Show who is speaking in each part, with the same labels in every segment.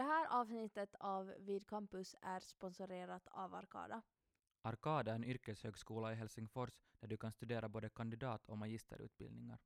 Speaker 1: Det här avsnittet av Vid Campus är sponsorerat av Arkada.
Speaker 2: Arkada är en yrkeshögskola i Helsingfors där du kan studera både kandidat och magisterutbildningar.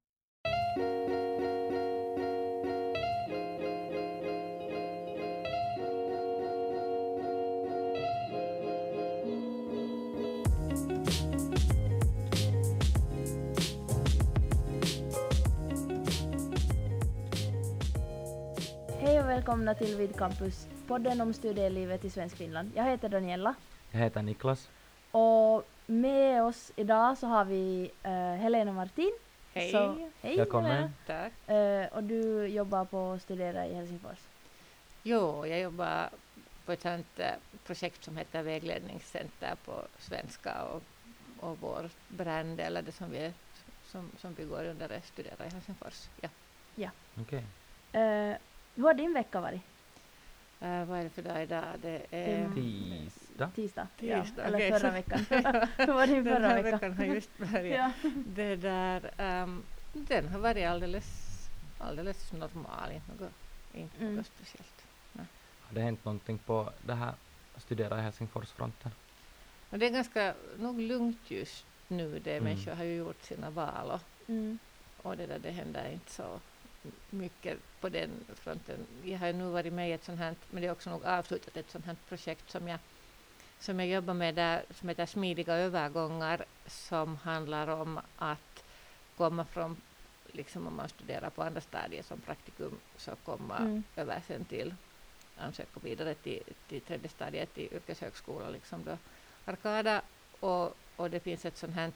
Speaker 1: Välkomna till Vid Campus, podden om studielivet i svensk Finland. Jag heter Daniela
Speaker 2: Jag heter Niklas.
Speaker 1: och med oss idag så har vi eh, Helena Martin.
Speaker 3: Hej.
Speaker 1: Så, hej
Speaker 2: Välkommen.
Speaker 1: Helena.
Speaker 3: Tack.
Speaker 1: Eh, och du jobbar på att studera i Helsingfors.
Speaker 3: Jo, jag jobbar på ett sånt eh, projekt som heter Vägledningscenter på svenska och, och vår brand, eller det som vi, som, som vi går under, är Studera i Helsingfors. Ja.
Speaker 2: Okej.
Speaker 1: Eh, hur har din vecka varit?
Speaker 3: Eh, vad är det för dag idag? Det är
Speaker 1: Mm.
Speaker 2: Tisdag.
Speaker 1: Tisdag?
Speaker 3: Tisdag,
Speaker 1: ja, eller
Speaker 3: okej,
Speaker 1: förra
Speaker 3: så-
Speaker 1: veckan. hur var din
Speaker 3: Den
Speaker 1: förra
Speaker 3: här
Speaker 1: vecka?
Speaker 3: veckan har just börjat.
Speaker 1: ja.
Speaker 3: Det där, ehm, den har varit alldeles, alldeles normal, inte något, inte
Speaker 1: Mm.
Speaker 3: något speciellt.
Speaker 2: Har det hänt någonting på det här Studera i Helsingfors-fronten?
Speaker 3: Och det är ganska nog lugnt just nu. Det
Speaker 2: Mm.
Speaker 3: Människor har ju gjort sina val och
Speaker 1: Mm.
Speaker 3: Och det, där, det händer inte så mycket på den fronten. Jag har nu varit med i ett sånt här, men det är också nog avslutat ett sånt här projekt som jag, som jag jobbar med där, som heter Smidiga övergångar, som handlar om att komma från, liksom om man studerar på andra stadier som praktikum, så komma
Speaker 1: Mm.
Speaker 3: över sen till ansöka vidare till, till tredje stadiet i yrkeshögskola, liksom då Arkada. Och, och det finns ett sånt här,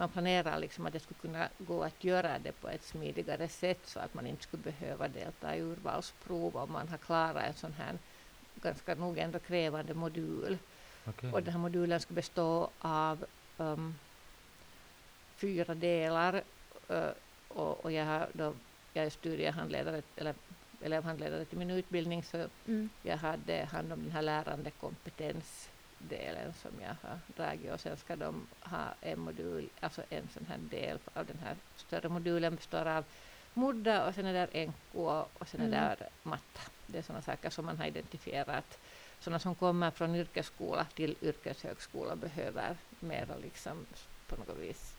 Speaker 3: man planerar liksom att det skulle kunna gå att göra det på ett smidigare sätt så att man inte skulle behöva delta i urvalsprov om man har klarat en sån här ganska nog ändå krävande modul.
Speaker 2: Okej.
Speaker 3: Och den här modulen ska bestå av um, fyra delar. Uh, och, och jag, har då, jag är studiehandledare, eller elevhandledare till min utbildning, så
Speaker 1: Mm.
Speaker 3: jag hade hand om den här lärande kompetensdelen som jag har dragit och sen ska de ha en modul, alltså en sån här del av den här större modulen består av MUDDA och sen är där NK och sen är
Speaker 1: Mm.
Speaker 3: där matta. Det är sådana saker som man har identifierat. Sådana som kommer från yrkesskola till yrkeshögskola behöver mera liksom på något vis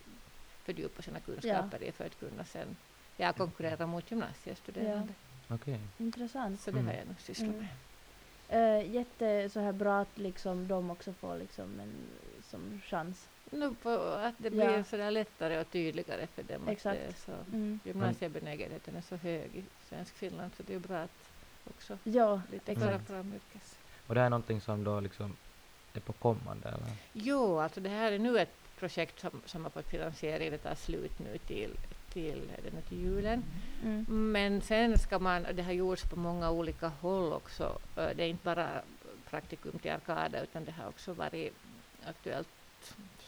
Speaker 3: fördjupa sina kunskaper i för att kunna sen ja, konkurrera mot gymnasiestuderande.
Speaker 2: Okej.
Speaker 1: Intressant.
Speaker 3: Så det har jag nog sysslat
Speaker 1: Mm. Eh, jätte så här bra att liksom de också får liksom en som chans.
Speaker 3: Nu på att det
Speaker 1: Ja.
Speaker 3: blir sådär lättare och tydligare för dem.
Speaker 1: Exakt.
Speaker 3: Att det är så,
Speaker 1: Mm.
Speaker 3: gymnasiebenägenheten är så hög i svensk Finland så det är bra att också
Speaker 1: Ja,
Speaker 3: lite föra fram yrkes.
Speaker 2: Och det här är någonting som då liksom är på kommande eller?
Speaker 3: Jo, alltså det här är nu ett projekt som, som har fått finansiering. Det tar slut nu till, till, är det nu till julen.
Speaker 1: Mm.
Speaker 3: Men sen ska man, det har gjorts på många olika håll också. Det är inte bara praktikum till Arkada utan det har också varit aktuellt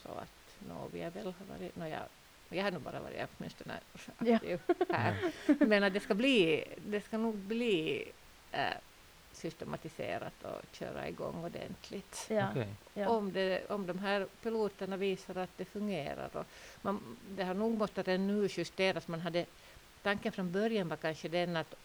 Speaker 3: så att nå, vi är väl har varit, nå, jag, jag har nog bara varit åtminstone
Speaker 1: Ja.
Speaker 3: aktiv här. Men att det ska bli, det ska nog bli äh, systematiserat och köra igång ordentligt.
Speaker 1: Ja.
Speaker 2: Okej.
Speaker 1: ja.
Speaker 3: Om, det, om de här piloterna visar att det fungerar. Och man, det har nog måste redan nu justeras. Man hade, tanken från början var kanske den att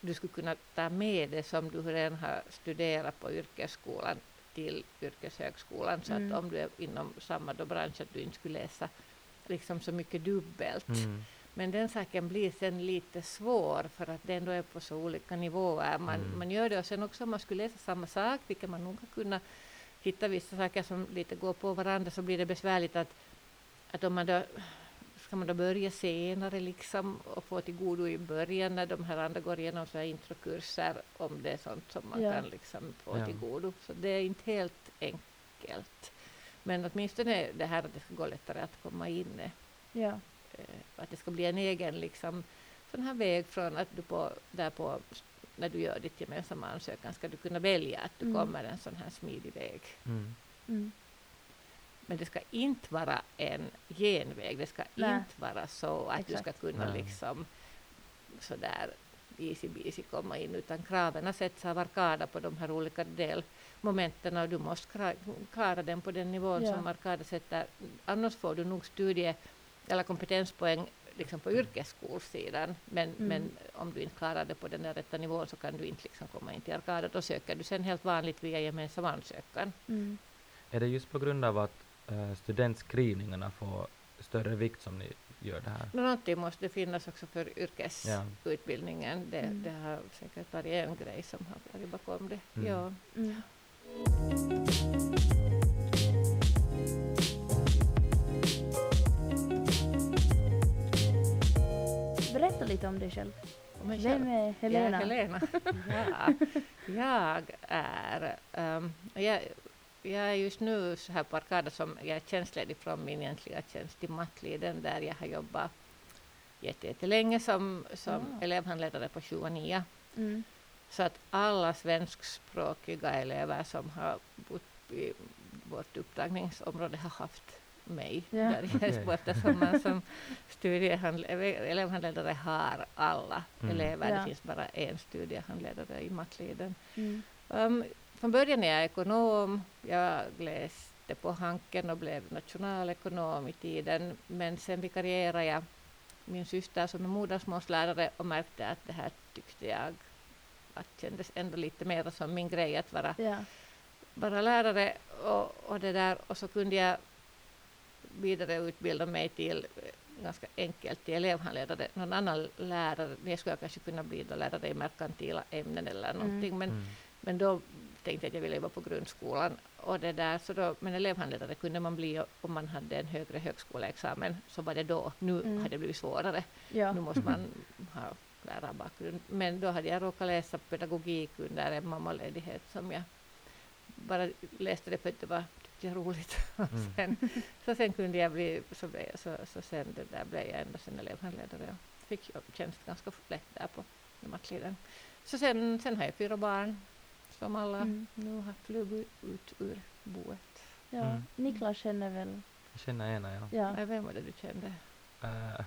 Speaker 3: du skulle kunna ta med det som du redan har studerat på yrkesskolan till yrkeshögskolan. Så
Speaker 1: Mm.
Speaker 3: att om du är inom samma då bransch att du inte skulle läsa liksom så mycket dubbelt.
Speaker 2: Mm.
Speaker 3: Men den saken blir sen lite svår för att det ändå är på så olika nivåer. Man,
Speaker 2: Mm.
Speaker 3: man gör det och sen också om man skulle läsa samma sak, vilket man nog har kunnat hitta vissa saker som lite går på varandra, så blir det besvärligt att, att om man då ska man då börja senare liksom och få till godo i början när de här andra går igenom så här introkurser om det är sånt som man
Speaker 1: Ja.
Speaker 3: kan liksom få
Speaker 2: Ja.
Speaker 3: till godo. Så det är inte helt enkelt. Men åtminstone det här att det ska gå lättare att komma in
Speaker 1: ja.
Speaker 3: Eh, att det ska bli en egen liksom, sån här väg från att du på, där på, när du gör ditt gemensamma ansökan ska du kunna välja att du
Speaker 1: Mm.
Speaker 3: kommer en sån här smidig väg.
Speaker 2: Mm.
Speaker 1: Mm.
Speaker 3: Men det ska inte vara en genväg. Det ska
Speaker 1: Nej.
Speaker 3: inte vara så att du ska
Speaker 1: Exakt.
Speaker 3: kunna
Speaker 2: Nej.
Speaker 3: liksom sådär easy busy komma in utan kraven sätts av Arkada på de här olika delmomenten och du måste klara den på den nivån
Speaker 1: Ja.
Speaker 3: som Arkada sätter. Annars får du nog studie eller kompetenspoäng liksom på yrkesskolsidan. Men,
Speaker 1: Mm.
Speaker 3: men om du inte klarar det på den där rätta nivån så kan du inte liksom komma in till Arkada. Då söker du sen helt vanligt via gemensam ansökan.
Speaker 1: Mm.
Speaker 2: Är det just på grund av att eh, studentskrivningarna får större vikt som ni gör det här?
Speaker 3: Någonting måste finnas också för yrkesutbildningen. Det,
Speaker 1: Mm.
Speaker 3: det har säkert varit en grej som har varit bakom det.
Speaker 2: Mm.
Speaker 3: Ja.
Speaker 1: Berätta lite om dig själv.
Speaker 3: Mig
Speaker 1: Vem är Helena?
Speaker 3: Jag är Helena. ja, jag är... ehm, jag, jag är just nu så här på Arkada som jag är tjänstledig från min egentliga tjänst i Mattliden där jag har jobbat jätte- jättelänge som, som
Speaker 1: Ah.
Speaker 3: elevhandledare på 7 och 9.
Speaker 1: Mm.
Speaker 3: Så att alla svenskspråkiga elever som har bott i vårt upptagningsområde har haft mig
Speaker 1: Ja.
Speaker 3: där i. Esbo eftersom man som elevhandledare har alla
Speaker 2: Mm.
Speaker 3: elever.
Speaker 1: Ja.
Speaker 3: Det finns bara en studiehandledare i Mattliden.
Speaker 1: Mm.
Speaker 3: Um, från början är jag ekonom. Jag läste på Hanken och blev nationalekonom i tiden. Men sen vikarierade jag min syster som är modersmålslärare och märkte att det här tyckte jag att kändes ändå lite mer som min grej att vara,
Speaker 1: Ja.
Speaker 3: vara lärare. Och, och, det där. och så kunde jag vidareutbilda mig till eh, ganska enkelt till elevhandledare. Någon annan lärare, jag skulle kanske kunna bli då lärare i merkantila ämnen eller
Speaker 1: Mm.
Speaker 3: någonting. Men
Speaker 2: Mm.
Speaker 3: men då tänkte jag att jag ville vara på grundskolan. Och det där, så då, men elevhandledare kunde man bli om man hade en högre högskoleexamen. Så var det då. Nu
Speaker 1: Mm.
Speaker 3: har det blivit svårare.
Speaker 1: Ja.
Speaker 3: Nu måste man ha lärarbakgrund. Men då hade jag råkat läsa pedagogik under en mammaledighet som jag bara läste det för att det var tyckte jag roligt. Och
Speaker 2: Mm.
Speaker 3: sen, så sen kunde jag bli, så, blev jag- så, så sen det där blev jag ändå sen elevhandledare och fick tjänst ganska lätt där på Mattliden. Så sen, sen har jag fyra barn som alla
Speaker 1: Mm.
Speaker 3: nu har flugit ut ur boet.
Speaker 1: ja.
Speaker 2: Mm.
Speaker 1: Niklas känner väl...
Speaker 2: Jag känner ena, ja.
Speaker 1: Ja.
Speaker 3: Vem var det du kände?
Speaker 2: Eh,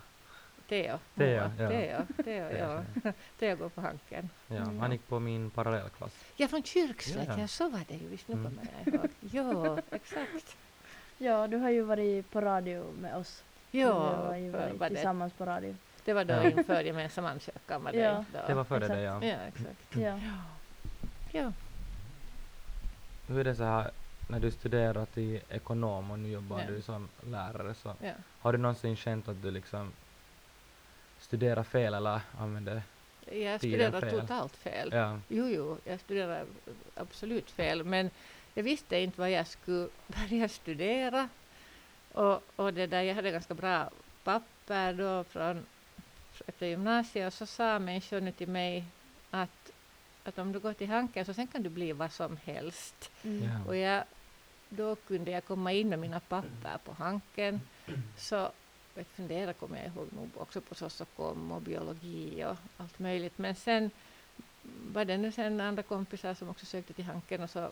Speaker 3: Theo, Moa.
Speaker 2: ja.
Speaker 3: Theo,
Speaker 2: det
Speaker 3: ja. Theo går på Hanken.
Speaker 2: ja.
Speaker 1: Mm.
Speaker 2: Han gick på min parallellklass.
Speaker 3: Ja, från Kyrkslätt,
Speaker 2: Ja.
Speaker 3: ja. så var det ju visst, nu
Speaker 2: Mm.
Speaker 3: kommer jag ihåg. Ja, exakt.
Speaker 1: ja, du har ju varit på radio med oss.
Speaker 3: Ja,
Speaker 1: har ju varit
Speaker 3: var det,
Speaker 1: tillsammans på radio.
Speaker 3: det var då
Speaker 2: Ja.
Speaker 3: inför gemensam ansökan var det
Speaker 1: Ja.
Speaker 3: då.
Speaker 2: Det var före det, ja.
Speaker 3: Ja, exakt.
Speaker 1: Ja.
Speaker 3: Ja.
Speaker 2: Hur är det så här när du studerar till ekonom och nu jobbar
Speaker 3: Ja.
Speaker 2: du som lärare så
Speaker 3: Ja.
Speaker 2: har du någonsin känt att du liksom studerar fel eller använder
Speaker 3: Jag studerar
Speaker 2: fel.
Speaker 3: totalt fel.
Speaker 2: ja.
Speaker 3: Jo, jo, jag studerar absolut fel, men jag visste inte vad jag skulle börja studera. Och, och det där, jag hade ganska bra papper då från efter gymnasiet och så sa människor nu till mig att, att om du går till Hanken så sen kan du bli vad som helst.
Speaker 1: Mm.
Speaker 3: Och jag, då kunde jag komma in med mina papper på Hanken. Så jag funderade, kommer jag ihåg, nog också på socionom och biologi och allt möjligt. Men sen var det nu sen andra kompisar som också sökte till Hanken och så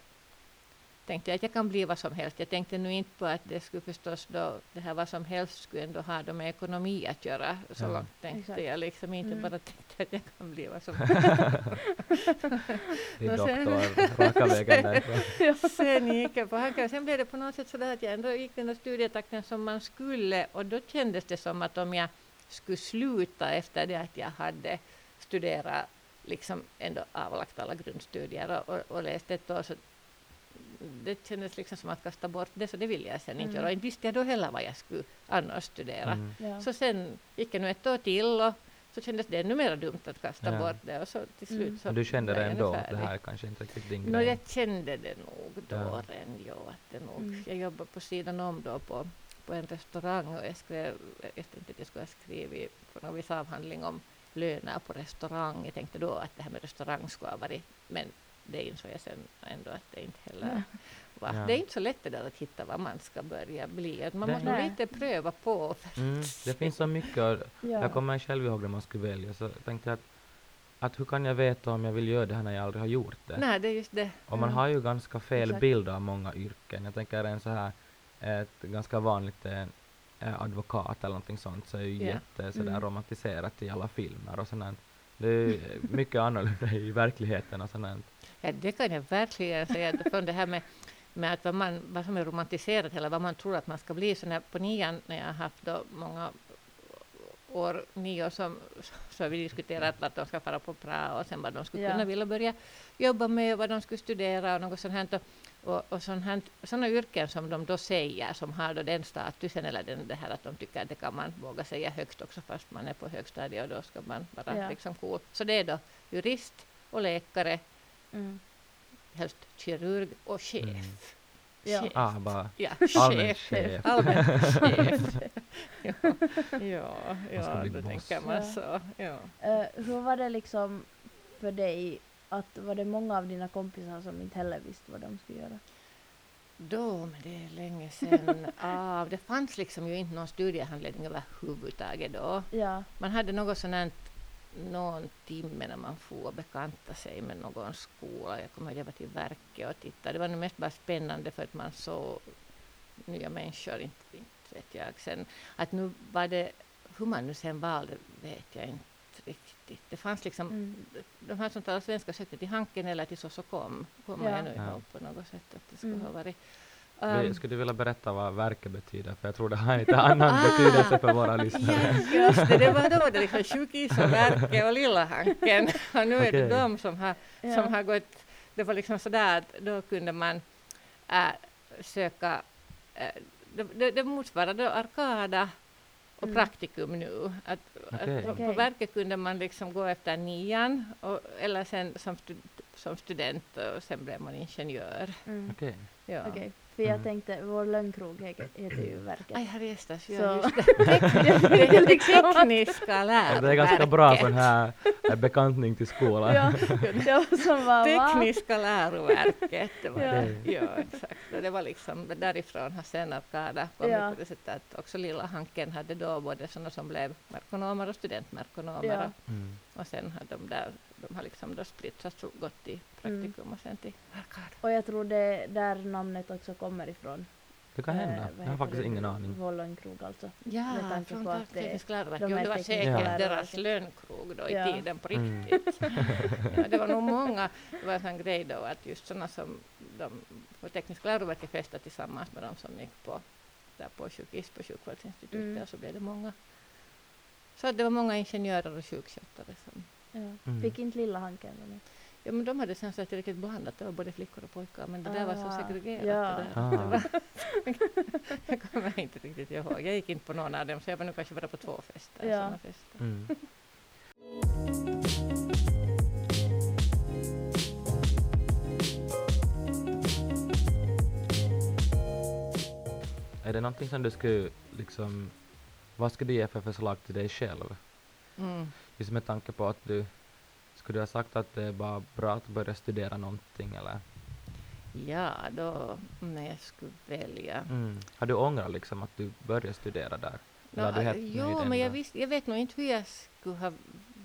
Speaker 3: tänkte jag att jag kan bli vad som helst. Jag tänkte nu inte på att det skulle förstås då, det här vad som helst skulle ändå ha då med ekonomi att göra. Så
Speaker 2: Ja.
Speaker 3: långt tänkte
Speaker 1: Exakt.
Speaker 3: jag liksom inte
Speaker 1: Mm.
Speaker 3: bara tänkte att jag kan bli vad som helst.
Speaker 2: Din doktor, raka vägen därifrån.
Speaker 3: Sen gick jag på Hanken. Sen blev det på något sätt så där att jag ändå gick den där studietakten som man skulle. Och då kändes det som att om jag skulle sluta efter det att jag hade studerat, liksom ändå avlagt alla grundstudier och, och, och läst ett år, så det kändes liksom som att kasta bort det, så det ville jag sen inte
Speaker 1: Mm.
Speaker 3: göra. Och inte visste jag då heller vad jag skulle annars studera.
Speaker 2: Mm.
Speaker 1: Ja.
Speaker 3: Så sen gick jag nu ett år till och så kändes det ännu mer dumt att kasta
Speaker 2: Ja.
Speaker 3: bort det. Och så till slut
Speaker 1: Mm.
Speaker 3: så
Speaker 2: Men du kände det ändå att det här är kanske inte riktigt din grej?
Speaker 3: jag kände det nog då
Speaker 2: Ja.
Speaker 3: redan, ja, att det nog.
Speaker 1: Mm.
Speaker 3: Jag jobbade på sidan om då på, på en restaurang och jag skrev, jag tänkte att jag skulle ha skrivit på någon viss avhandling om löner på restaurang. Jag tänkte då att det här med restaurang skulle ha varit, men det insåg jag sen ändå att det inte heller var.
Speaker 2: Ja.
Speaker 3: Det är inte så lätt det där att hitta vad man ska börja bli. Att man
Speaker 2: Det-
Speaker 3: måste
Speaker 1: Nej.
Speaker 3: lite pröva på. för
Speaker 2: Mm, det finns så mycket.
Speaker 1: Ja.
Speaker 2: Jag kommer själv ihåg när man skulle välja så tänkte jag att, att hur kan jag veta om jag vill göra det här när jag aldrig har gjort det?
Speaker 3: Nej, det är just det.
Speaker 2: Och man
Speaker 1: Mm.
Speaker 2: har ju ganska fel
Speaker 1: Exakt.
Speaker 2: bild av många yrken. Jag tänker en så här, ett ganska vanligt eh, advokat eller någonting sånt så är ju
Speaker 3: Ja.
Speaker 2: jätte sådär
Speaker 1: Mm.
Speaker 2: romantiserat i alla filmer och sånt. Det är mycket annorlunda i verkligheten och sånt.
Speaker 3: Ja, det kan jag verkligen säga. Från det här med, med att vad, man, vad som är romantiserat eller vad man tror att man ska bli. Så när, på nian när jag har haft då många år nio som, så har vi diskuterat att de ska fara på Prao och sen vad de skulle
Speaker 1: Ja.
Speaker 3: kunna vilja börja jobba med, vad de skulle studera och något sånt här. Och, och sådana yrken som de då säger, som har då den statusen eller den, det här att de tycker att det kan man våga säga högt också fast man är på högstadiet och då ska man vara
Speaker 1: Ja.
Speaker 3: liksom cool. Så det är då jurist och läkare,
Speaker 1: Mm.
Speaker 3: helst kirurg och chef.
Speaker 2: Mm.
Speaker 1: Ja.
Speaker 3: Chef.
Speaker 2: Ah, bara
Speaker 3: Ja,
Speaker 2: allmän
Speaker 3: chef.
Speaker 2: chef.
Speaker 3: Allmän chef. ja, ja, då
Speaker 2: boss.
Speaker 3: tänker man
Speaker 1: Ja.
Speaker 3: så. Ja.
Speaker 1: Eh, hur var det liksom för dig att var det många av dina kompisar som inte heller visste vad de skulle göra?
Speaker 3: Då, men det är länge sedan. ah, det fanns liksom ju inte någon studiehandledning överhuvudtaget då.
Speaker 1: Ja,
Speaker 3: Man hade något sånt någon timme när man får bekanta sig med någon skola. Jag kommer ihåg att jag var till verket och tittade. Det var nog mest bara spännande för att man såg nya människor. Inte, inte vet jag. Sen, att nu var det, hur man nu sen valde vet jag inte riktigt. Det fanns liksom,
Speaker 1: Mm.
Speaker 3: de här som talar svenska sökte till Hanken eller till Sosokom. Kommer
Speaker 1: Ja.
Speaker 3: jag nu
Speaker 2: Ja.
Speaker 3: ihåg på något sätt att det skulle
Speaker 1: Mm.
Speaker 3: ha varit. Um,
Speaker 2: skulle du vilja berätta vad verket betyder? För jag tror det har en lite annan betydelse för våra lyssnare.
Speaker 3: Ja, just det. Det var då det liksom Sjukis och Verket och Lilla Hanken. Och nu är det de som har,
Speaker 1: ja.
Speaker 3: som har gått... Det var liksom sådär att då kunde man äh, söka... Äh, det, det, det motsvarade Arkada och
Speaker 1: Mm.
Speaker 3: praktikum nu. Att,
Speaker 2: Okej.
Speaker 3: att på, verket kunde man liksom gå efter nian och, eller sen som, stud, som student och sen blev man ingenjör.
Speaker 1: Mm.
Speaker 2: Okej.
Speaker 3: Ja.
Speaker 1: Okej, för jag
Speaker 2: Mm.
Speaker 1: tänkte, vår lönnkrog he- heter ju Verket.
Speaker 3: Aj, Herrejestas,
Speaker 1: Så-
Speaker 3: ja, just det. Tekniska
Speaker 2: Ja,
Speaker 3: läroverket.
Speaker 2: det är ganska bra sån här eh, bekantning till skolan.
Speaker 1: Ja, det var som var?
Speaker 3: Tekniska läroverket. Det var
Speaker 1: Ja.
Speaker 3: Ja, exakt. Och det var liksom därifrån har sen Arkada kommit
Speaker 1: Ja.
Speaker 3: på det sättet att också Lilla Hanken hade då både sådana som blev merkonomer och studentmerkonomer.
Speaker 1: Ja.
Speaker 3: Och,
Speaker 2: Mm.
Speaker 3: och sen har de där, de har liksom då splittrats och gått i praktikum och sen till Arkada.
Speaker 1: Och jag tror det är där namnet också kommer ifrån.
Speaker 2: Det kan
Speaker 1: Eh,
Speaker 2: hända.
Speaker 1: vad
Speaker 2: Jag har faktiskt
Speaker 1: det?
Speaker 2: ingen aning.
Speaker 1: Vår lönnkrog alltså.
Speaker 3: Ja,
Speaker 1: Med tanke
Speaker 3: från läroverk.
Speaker 1: de
Speaker 3: Jo, det var säkert
Speaker 2: läroverket.
Speaker 3: deras lönnkrog då i
Speaker 1: Ja.
Speaker 3: tiden på
Speaker 2: Mm.
Speaker 3: riktigt. ja, det var nog många, det var en sån grej då att just sådana som de på tekniska läroverket festade tillsammans med de som gick på där på sjukhus på sjukvårdsinstitutet
Speaker 1: Mm.
Speaker 3: och så blev det många. Så det var många ingenjörer och sjukskötare som
Speaker 1: Ja.
Speaker 2: Mm.
Speaker 1: Fick inte Lilla Hanken det?
Speaker 3: Ja men de hade sen så riktigt blandat, det var både flickor och pojkar men det där var så
Speaker 1: Ah,
Speaker 3: segregerat.
Speaker 1: ja.
Speaker 3: Det där.
Speaker 2: Ah.
Speaker 3: Jag kommer inte riktigt ihåg, jag gick inte på någon av dem så jag var nog kanske bara på två fester.
Speaker 1: Ja.
Speaker 3: såna fester.
Speaker 2: Mm. Är det någonting som du skulle liksom, vad skulle du ge för förslag till dig själv?
Speaker 3: Mm.
Speaker 2: Just med tanke på att du, skulle du ha sagt att det är bara bra att börja studera någonting eller?
Speaker 3: Ja, då om jag skulle välja.
Speaker 2: Mm. Har du ångrat liksom att du började studera där? Helt nöjd
Speaker 3: jo, men jag, visst, jag vet nog inte hur jag skulle ha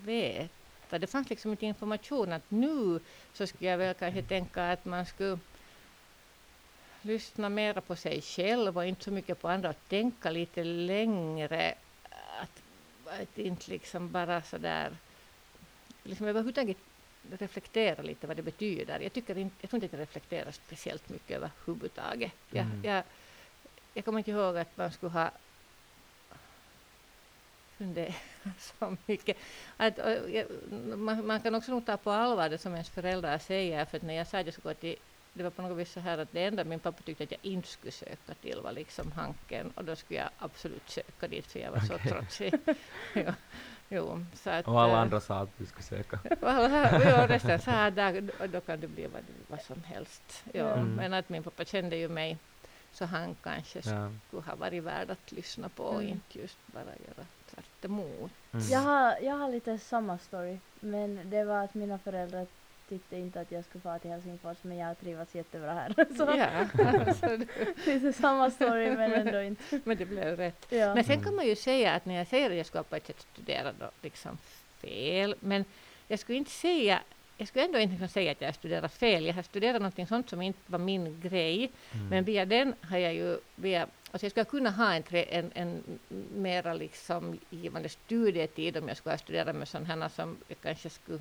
Speaker 3: vetat. Det fanns liksom inte information att nu så skulle jag väl kanske tänka att man skulle lyssna mera på sig själv och inte så mycket på andra och tänka lite längre. Att, inte liksom bara sådär, liksom överhuvudtaget reflektera lite vad det betyder. Jag, tycker inte, jag tror inte att jag reflekterar speciellt mycket överhuvudtaget. Jag,
Speaker 2: Mm.
Speaker 3: jag, jag kommer inte ihåg att man skulle ha funderat så mycket. Att, och, man, man kan också nog ta på allvar det som ens föräldrar säger. För att när jag sa att jag skulle gå till det var på något vis så här att det enda min pappa tyckte att jag inte skulle söka till var liksom Hanken och då skulle jag absolut söka dit för jag var så
Speaker 2: Okej.
Speaker 3: trotsig. jo, jo, så att,
Speaker 2: Och alla
Speaker 3: eh,
Speaker 2: andra sa att du skulle söka.
Speaker 3: jo, resten sa att där, då kan det bli vad, vad som helst. Jo,
Speaker 1: Mm.
Speaker 3: Men att min pappa kände ju mig så han kanske
Speaker 2: Ja.
Speaker 3: skulle ha varit värd att lyssna på och
Speaker 1: Mm.
Speaker 3: inte just bara göra tvärt emot.
Speaker 2: Mm.
Speaker 1: Jag har, jag har lite samma story. Men det var att mina föräldrar tyckte inte att jag skulle fara till Helsingfors men jag trivs jättebra här. Så
Speaker 3: Ja, alltså, det-
Speaker 1: samma story men ändå inte.
Speaker 3: men det blev rätt.
Speaker 1: Ja.
Speaker 3: Men sen kan man ju säga att när jag säger att jag ska på ett sätt studera då liksom fel, men jag skulle inte säga jag skulle ändå inte kunna säga att jag har studerat fel. Jag har studerat någonting sånt som inte var min grej.
Speaker 2: Mm.
Speaker 3: Men via den har jag ju, via, alltså jag skulle kunna ha en, tre, en, en mera liksom givande studietid om jag skulle ha studerat med sådana som jag kanske skulle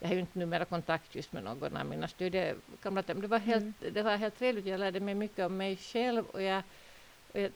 Speaker 3: jag har ju inte numera kontakt just med någon av mina studiekamrater, men det var helt,
Speaker 1: Mm.
Speaker 3: det var helt trevligt. Jag lärde mig mycket om mig själv och jag jag,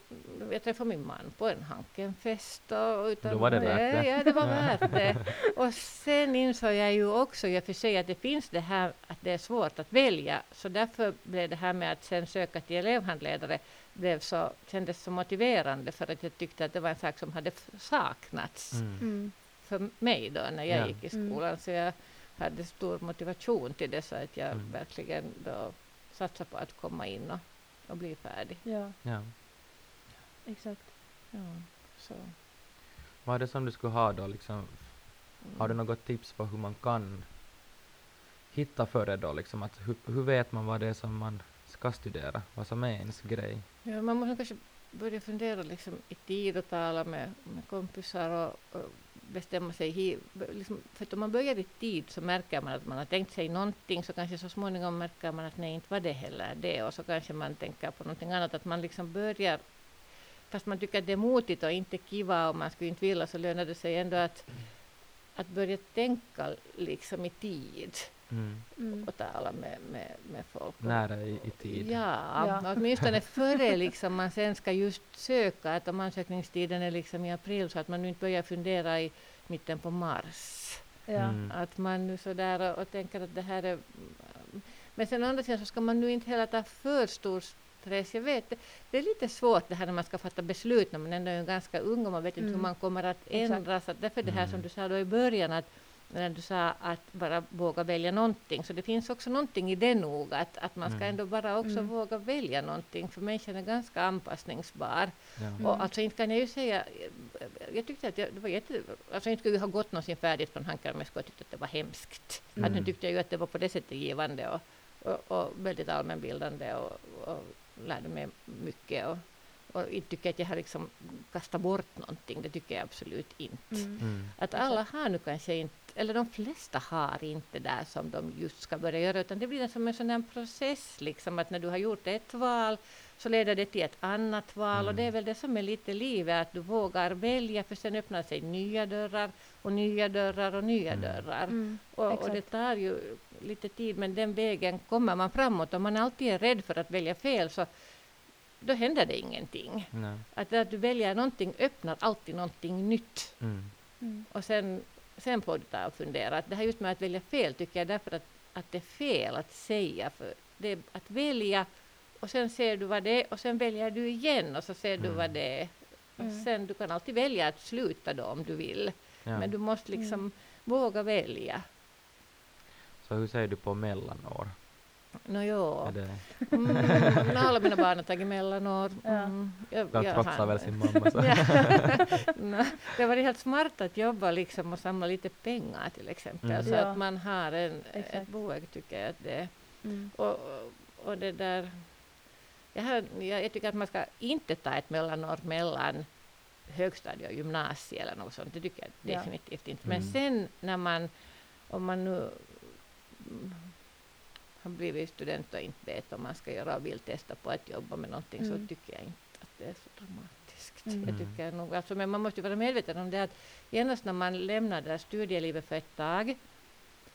Speaker 3: jag träffade min man på en Hankenfest. Och utan,
Speaker 2: Då var det värt det.
Speaker 3: Ja, det var värt det. Och sen insåg jag ju också i och för sig att det finns det här att det är svårt att välja. Så därför blev det här med att sen söka till elevhandledare blev så, kändes så motiverande för att jag tyckte att det var en sak som hade saknats
Speaker 2: Mm.
Speaker 1: Mm.
Speaker 3: för mig då när jag
Speaker 2: Ja.
Speaker 3: gick i
Speaker 1: Mm.
Speaker 3: skolan. Så jag hade stor motivation till det så att jag
Speaker 2: Mm.
Speaker 3: verkligen då satsade på att komma in och, och bli färdig.
Speaker 1: Ja,
Speaker 2: Ja.
Speaker 1: exakt.
Speaker 3: Ja, så.
Speaker 2: Vad är det som du skulle ha då liksom?
Speaker 3: Mm.
Speaker 2: Har du något tips på hur man kan hitta före då liksom? Att hur, hur vet man vad det är som man ska studera? Vad som är ens grej?
Speaker 3: Ja, man måste kanske börja fundera liksom i tid och tala med, med kompisar och, och bestämma sig. Liksom, för att om man börjar i tid så märker man att man har tänkt sig någonting så kanske så småningom märker man att nej, inte var det heller det och så kanske man tänker på någonting annat. Att man liksom börjar, fast man tycker att det är motigt och inte kiva och man skulle inte vilja så lönar det sig ändå att, att börja tänka liksom i tid
Speaker 2: Mm.
Speaker 1: Mm.
Speaker 3: och tala med, med, med folk.
Speaker 2: Nära i, i tid?
Speaker 3: Ja,
Speaker 1: Ja.
Speaker 3: åtminstone före liksom man sen ska just söka, att om ansökningstiden är liksom i april så att man nu inte börjar fundera i mitten på mars.
Speaker 1: Ja.
Speaker 2: Mm.
Speaker 3: Att man nu sådär och, och tänker att det här är... Men sen å andra sidan så ska man nu inte heller ta för stor stress. Jag vet, det, det är lite svårt det här när man ska fatta beslut när man ändå är ganska ung och man vet inte
Speaker 1: Mm.
Speaker 3: hur man kommer att ändras. Att därför det här som
Speaker 2: Mm.
Speaker 3: du sa då i början att när du sa att bara våga välja någonting, så det finns också någonting i det nog, att, att man ska
Speaker 2: Mm.
Speaker 3: ändå bara också
Speaker 1: Mm.
Speaker 3: våga välja någonting, för människan är ganska anpassningsbar.
Speaker 2: Ja.
Speaker 1: Mm.
Speaker 3: Och alltså inte kan jag ju säga, jag tyckte att jag, det var jätte, alltså inte skulle jag ha gått någonsin färdigt från Hankan om jag skulle ha tyckt att det var hemskt. Att nu
Speaker 2: Mm.
Speaker 3: tyckte jag ju att det var på det sättet givande och, och, och väldigt allmänbildande och, och lärde mig mycket. Och, och inte tycker jag att jag har liksom kastat bort någonting, det tycker jag absolut inte.
Speaker 1: Mm.
Speaker 2: Mm.
Speaker 3: Att alla har nu kanske inte, eller de flesta har inte där som de just ska börja göra, utan det blir som en sån process, liksom att när du har gjort ett val så leder det till ett annat val och
Speaker 2: Mm.
Speaker 3: det är väl det som är lite livet, att du vågar välja för sen öppnar sig nya dörrar och nya dörrar och nya
Speaker 2: Mm.
Speaker 3: dörrar.
Speaker 1: Mm.
Speaker 3: Och, och det tar ju lite tid, men den vägen kommer man framåt. Om man alltid är rädd för att välja fel så då händer det ingenting.
Speaker 2: Nej.
Speaker 3: Att, att du väljer någonting öppnar alltid någonting nytt.
Speaker 2: Mm.
Speaker 1: Mm.
Speaker 3: Och sen, sen får du ta och fundera. Att det här just med att välja fel tycker jag därför att, att det är fel att säga. För det att välja och sen ser du vad det är och sen väljer du igen och så ser du
Speaker 2: Mm.
Speaker 3: vad det är.
Speaker 1: Mm.
Speaker 3: sen, du kan alltid välja att sluta då om du vill.
Speaker 2: Ja.
Speaker 3: Men du måste liksom
Speaker 1: Mm.
Speaker 3: våga välja.
Speaker 2: Så hur ser du på mellanår?
Speaker 3: Nå jo.
Speaker 2: Är det,
Speaker 3: Mm, alla mina barn har tagit mellanår. Mm, jag,
Speaker 2: de
Speaker 3: jag
Speaker 2: trotsar
Speaker 3: har-
Speaker 2: väl sin mamma så.
Speaker 3: Ja. Nå, det var helt smart att jobba liksom och samla lite pengar till exempel.
Speaker 2: Mm.
Speaker 3: Så
Speaker 1: Ja.
Speaker 3: att man har en, ett
Speaker 1: Exakt.
Speaker 3: boende tycker jag att det är.
Speaker 1: Mm.
Speaker 3: Och, och, och det där. Jag, har, jag, jag tycker att man ska inte ta ett mellanår mellan högstadie och gymnasie eller något sånt. Det tycker jag
Speaker 1: Ja.
Speaker 3: definitivt inte. Men
Speaker 2: Mm.
Speaker 3: sen när man, om man nu mm, har blivit student och inte vet om man ska göra och vill testa på att jobba med någonting
Speaker 1: Mm.
Speaker 3: så tycker jag inte att det är så dramatiskt.
Speaker 1: Mm.
Speaker 3: Jag tycker nog, alltså, men man måste ju vara medveten om det att genast när man lämnar det studielivet för ett tag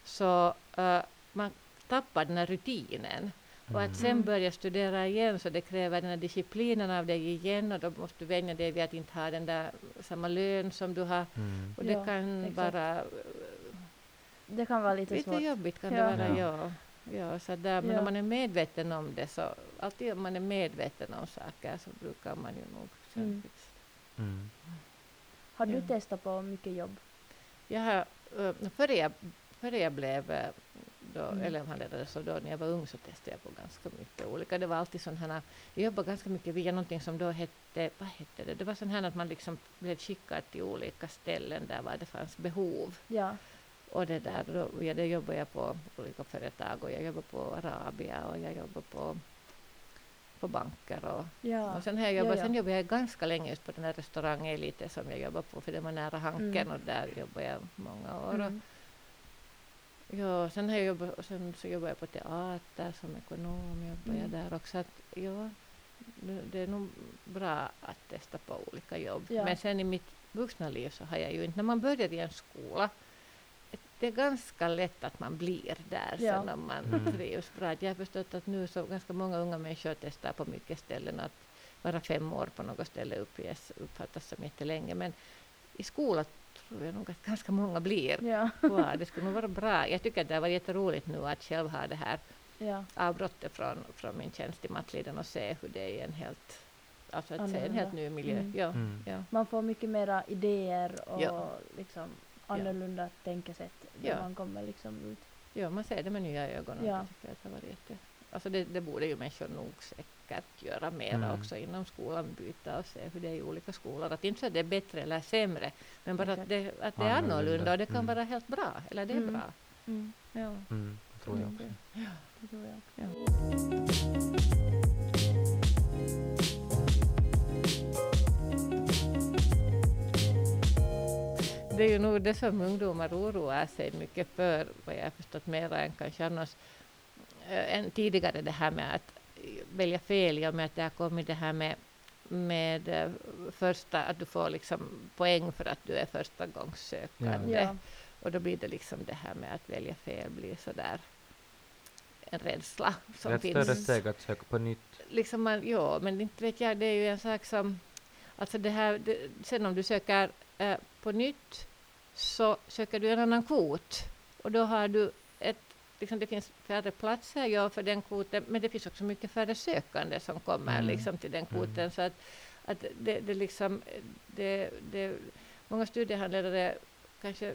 Speaker 3: så uh, man tappar den här rutinen. Och att sen
Speaker 1: Mm.
Speaker 3: börja studera igen så det kräver den här disciplinen av dig igen och då måste du vänja dig vid att inte ha den där samma lön som du har.
Speaker 2: Mm.
Speaker 3: Och det
Speaker 1: Ja,
Speaker 3: kan
Speaker 1: exakt.
Speaker 3: vara
Speaker 1: Det kan vara lite,
Speaker 3: lite
Speaker 1: svårt.
Speaker 3: jobbigt. Kan
Speaker 1: Ja.
Speaker 3: det vara,
Speaker 2: Ja.
Speaker 3: ja. Ja, så där, men
Speaker 1: Ja.
Speaker 3: om man är medveten om det så alltid om man är medveten om saker så brukar man ju nog sen
Speaker 1: Mm.
Speaker 3: fixa
Speaker 2: Mm.
Speaker 1: Har du
Speaker 3: Ja.
Speaker 1: testat på mycket jobb?
Speaker 3: Jag har, eh, före, jag, före jag blev eh, då
Speaker 1: Mm.
Speaker 3: elevhandledare, så då när jag var ung så testade jag på ganska mycket olika. Det var alltid här, jag jobbade ganska mycket via någonting som då hette, vad hette det? Det var sån här att man liksom blev skickad till olika ställen där var det fanns behov.
Speaker 1: Ja.
Speaker 3: Och det där, då, ja, det jobbade jag på olika företag och jag jobbade på Arabia och jag jobbade på, på banker och
Speaker 1: Ja.
Speaker 3: och sen, har jag jobbat,
Speaker 1: ja,
Speaker 3: sen jobbade jag ganska länge just på den här restaurangen lite som jag jobbade på för det var nära Hanken
Speaker 1: Mm.
Speaker 3: och där jobbade jag många år.
Speaker 1: Mm.
Speaker 3: Och, ja, sen, har jag jobbat, sen så jobbade jag på teater som ekonom, jobbade jag
Speaker 1: Mm.
Speaker 3: där också. Att, ja, det, är nog bra att testa på olika jobb. Men sen i mitt vuxna liv så har jag ju inte, när man börjar i en skola, det är ganska lätt att man blir där
Speaker 1: Ja.
Speaker 3: sen om man
Speaker 2: Mm.
Speaker 3: trivs bra. Jag har förstått att nu så ganska många unga människor testar på mycket ställen att vara fem år på något ställe uppges, uppfattas som jättelänge. Men i skolan tror jag nog att ganska många blir
Speaker 1: Ja.
Speaker 3: kvar. Det skulle nog vara bra. Jag tycker att det har varit jätteroligt nu att själv ha det här
Speaker 1: ja.
Speaker 3: avbrottet från, från min tjänst i Mattliden och se hur det är i en helt, alltså att se en helt ny miljö.
Speaker 1: Mm.
Speaker 3: Ja,
Speaker 2: Mm.
Speaker 3: ja.
Speaker 1: Man får mycket mera idéer och
Speaker 3: Ja.
Speaker 1: liksom annorlunda tänkesätt då
Speaker 3: Ja.
Speaker 1: man kommer liksom ut.
Speaker 3: ja, man ser det med nya ögon. och
Speaker 1: Ja.
Speaker 3: Jag tycker att det, varit jätte, alltså det, det borde ju människor nog säkert göra mera
Speaker 2: Mm.
Speaker 3: också inom skolan, byta och se hur det är i olika skolor. Att inte så att det är bättre eller sämre, men bara att det, att det är
Speaker 2: Annorlunda.
Speaker 3: och det kan
Speaker 2: Mm.
Speaker 3: vara helt bra, eller det är
Speaker 1: Mm.
Speaker 3: bra.
Speaker 1: Mm.
Speaker 3: Ja.
Speaker 2: Mm, det tror jag
Speaker 1: Mm.
Speaker 2: också.
Speaker 1: Det tror jag också.
Speaker 3: Det är ju nog det som ungdomar oroar sig mycket för, vad jag har förstått mera än kanske annars eh, än tidigare, det här med att välja fel, i och med att det har kommit det här med, med eh, första, att du får liksom poäng för att du är första gångs sökande.
Speaker 1: Ja.
Speaker 3: Och då blir det liksom det här med att välja fel blir sådär en rädsla som
Speaker 2: Det är ett
Speaker 3: finns
Speaker 2: större steg att söka på nytt.
Speaker 3: liksom man, ja, men inte vet jag, det är ju en sak som, alltså det här, det, sen om du söker eh, på nytt så söker du en annan kvot och då har du ett, liksom det finns färre platser ja, för den kvoten, men det finns också mycket färre sökande som kommer
Speaker 2: Mm.
Speaker 3: liksom till den kvoten
Speaker 2: Mm.
Speaker 3: så att, att det, det liksom, det, det, många studiehandledare kanske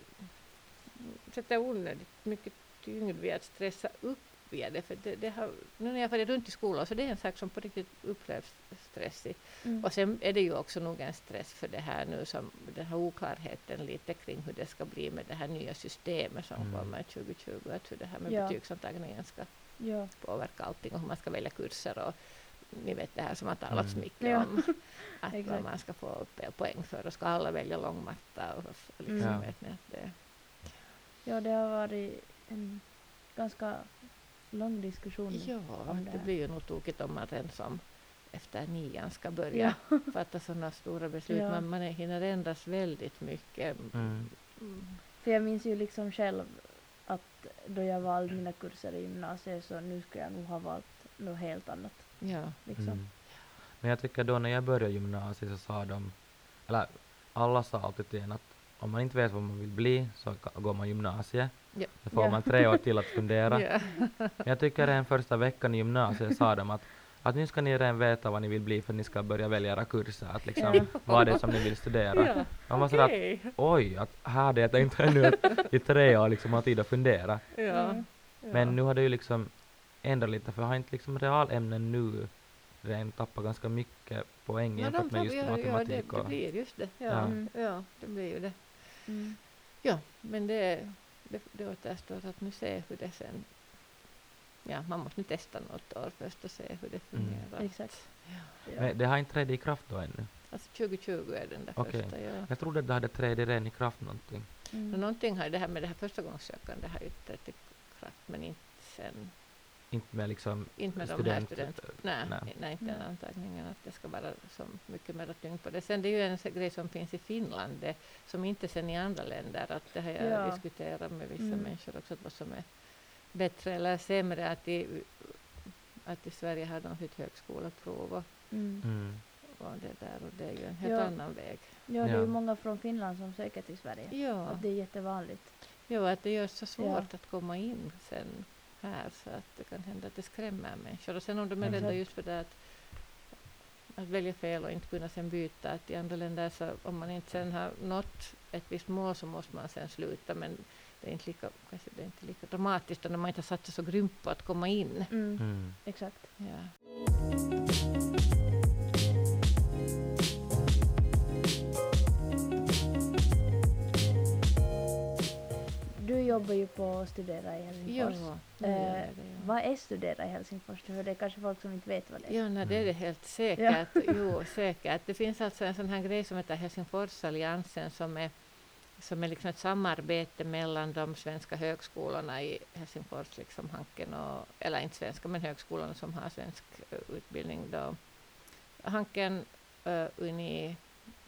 Speaker 3: sätter onödigt mycket tyngd vid att stressa upp via det. För det, det har, nu när jag farit runt i skolan så det är en sak som på riktigt upplevs stressig.
Speaker 1: Mm.
Speaker 3: Och sen är det ju också nog en stress för det här nu som den här oklarheten lite kring hur det ska bli med det här nya systemet som
Speaker 2: Mm.
Speaker 3: kommer 2020. Att hur det här med
Speaker 1: Ja.
Speaker 3: betygsantagningen ska
Speaker 1: Ja.
Speaker 3: påverka allting och hur man ska välja kurser och ni vet det här som har talats
Speaker 2: Mm.
Speaker 3: mycket
Speaker 1: Ja.
Speaker 3: om. Att vad man ska få upp poäng för och ska alla välja långmatta och, och liksom
Speaker 1: Mm.
Speaker 3: vet ni att det
Speaker 1: ja, det har varit en ganska lång diskussion.
Speaker 3: Ja,
Speaker 1: om det
Speaker 3: det blir ju nog tokigt om man redan som efter nian ska börja
Speaker 1: Ja.
Speaker 3: fatta sådana stora beslut.
Speaker 1: Ja.
Speaker 3: Men man är- hinner ändras väldigt mycket.
Speaker 2: Mm.
Speaker 3: Mm.
Speaker 1: För jag minns ju liksom själv att då jag valde mina kurser i gymnasiet så nu skulle jag nog ha valt något helt annat.
Speaker 3: Ja.
Speaker 1: Liksom.
Speaker 2: Mm. Men jag tycker då när jag började gymnasiet så sa de, eller alla sa alltid till en att om man inte vet vad man vill bli så går man gymnasiet.
Speaker 3: Ja.
Speaker 2: Då får
Speaker 1: Ja.
Speaker 2: man tre år till att fundera.
Speaker 3: Ja.
Speaker 2: Men jag tycker den första veckan i gymnasiet sa de att, att nu ska ni redan veta vad ni vill bli för ni ska börja välja era kurser. Att liksom,
Speaker 1: Ja.
Speaker 2: vad det är som ni vill studera.
Speaker 3: Ja.
Speaker 2: Man var sådär att oj, att här hade jag tänkt ännu i tre år liksom ha tid att fundera.
Speaker 3: Ja.
Speaker 2: Men nu har det ju liksom ändrat lite för har inte liksom realämnen nu redan tappat ganska mycket poäng jämfört med just
Speaker 3: ja, ja,
Speaker 2: matematik
Speaker 3: det, det
Speaker 2: och...
Speaker 3: blir just det. Ja.
Speaker 2: Ja.
Speaker 1: Mm.
Speaker 3: Ja, det blir ju det.
Speaker 1: Mm.
Speaker 3: Ja, men det, det, det återstår att nu se hur det sen... Ja, man måste nu testa något år först och se hur det
Speaker 2: Mm.
Speaker 3: fungerar.
Speaker 1: Exakt.
Speaker 3: Ja.
Speaker 2: Men det har inte trätt i kraft då ännu.
Speaker 3: Alltså 2020 är den där
Speaker 2: Okej.
Speaker 3: första. Ja.
Speaker 2: Jag trodde det hade trätt redan i kraft någonting.
Speaker 1: Mm.
Speaker 3: Någonting har det här med det här förstagångssökande har ju trätt i kraft men inte sen,
Speaker 2: Inte med liksom
Speaker 3: inte med de här
Speaker 2: student...
Speaker 3: student, nej,
Speaker 2: nej.
Speaker 3: nej. inte den antagningen att det ska vara så mycket mer tyngd på det. Sen det är ju en grej som finns i Finland det, som inte sen i andra länder att det har jag
Speaker 1: Ja.
Speaker 3: diskuterat med vissa
Speaker 1: Mm.
Speaker 3: människor också vad som är bättre eller sämre att i, att i Sverige har de ett högskoleprov och,
Speaker 1: Mm.
Speaker 2: Mm.
Speaker 3: och det där och det är ju en helt
Speaker 1: Ja.
Speaker 3: annan väg.
Speaker 1: Ja, det är
Speaker 2: Ja.
Speaker 1: ju många från Finland som söker till Sverige.
Speaker 3: Ja.
Speaker 1: Att det är jättevanligt.
Speaker 3: Jo, att det gör så svårt
Speaker 1: Ja.
Speaker 3: att komma in sen här så att det kan hända att det skrämmer människor. Och sen om de är rädda just för det att, att välja fel och inte kunna sen byta. Att I andra länder så om man inte sen har nått ett visst mål så måste man sen sluta. Men det är inte lika, kanske det är inte lika dramatiskt när man inte har satsat så grymt på att komma in.
Speaker 1: Mm.
Speaker 2: Mm.
Speaker 1: Exakt.
Speaker 3: Ja.
Speaker 1: Jobbar ju på att studera i Helsingfors.
Speaker 3: Ja, nu gör
Speaker 1: Eh,
Speaker 3: jag det, ja.
Speaker 1: Vad är studera i Helsingfors? För det är kanske folk som inte vet vad det är.
Speaker 3: Ja, nej, det är det helt säkert. Jo, säkert. Det finns alltså en sån här grej som heter Helsingforsalliansen som är, som är liksom ett samarbete mellan de svenska högskolorna i Helsingfors, liksom Hanken och, eller inte svenska, men högskolorna som har svensk eh, utbildning då. Hanken, uh, Uni,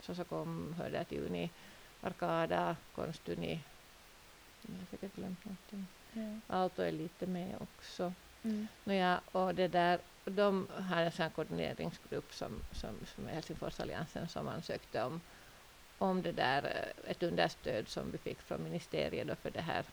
Speaker 3: Sosakom hörde till Uni, Arkada, Konstuni, jag har säkert glömt någonting.
Speaker 1: Ja.
Speaker 3: Aalto är lite med också.
Speaker 1: Mm.
Speaker 3: Nåja, och det där, de har en sån koordineringsgrupp som, som, som Helsingforsalliansen som ansökte om, om det där, eh, ett understöd som vi fick från ministeriet då för det här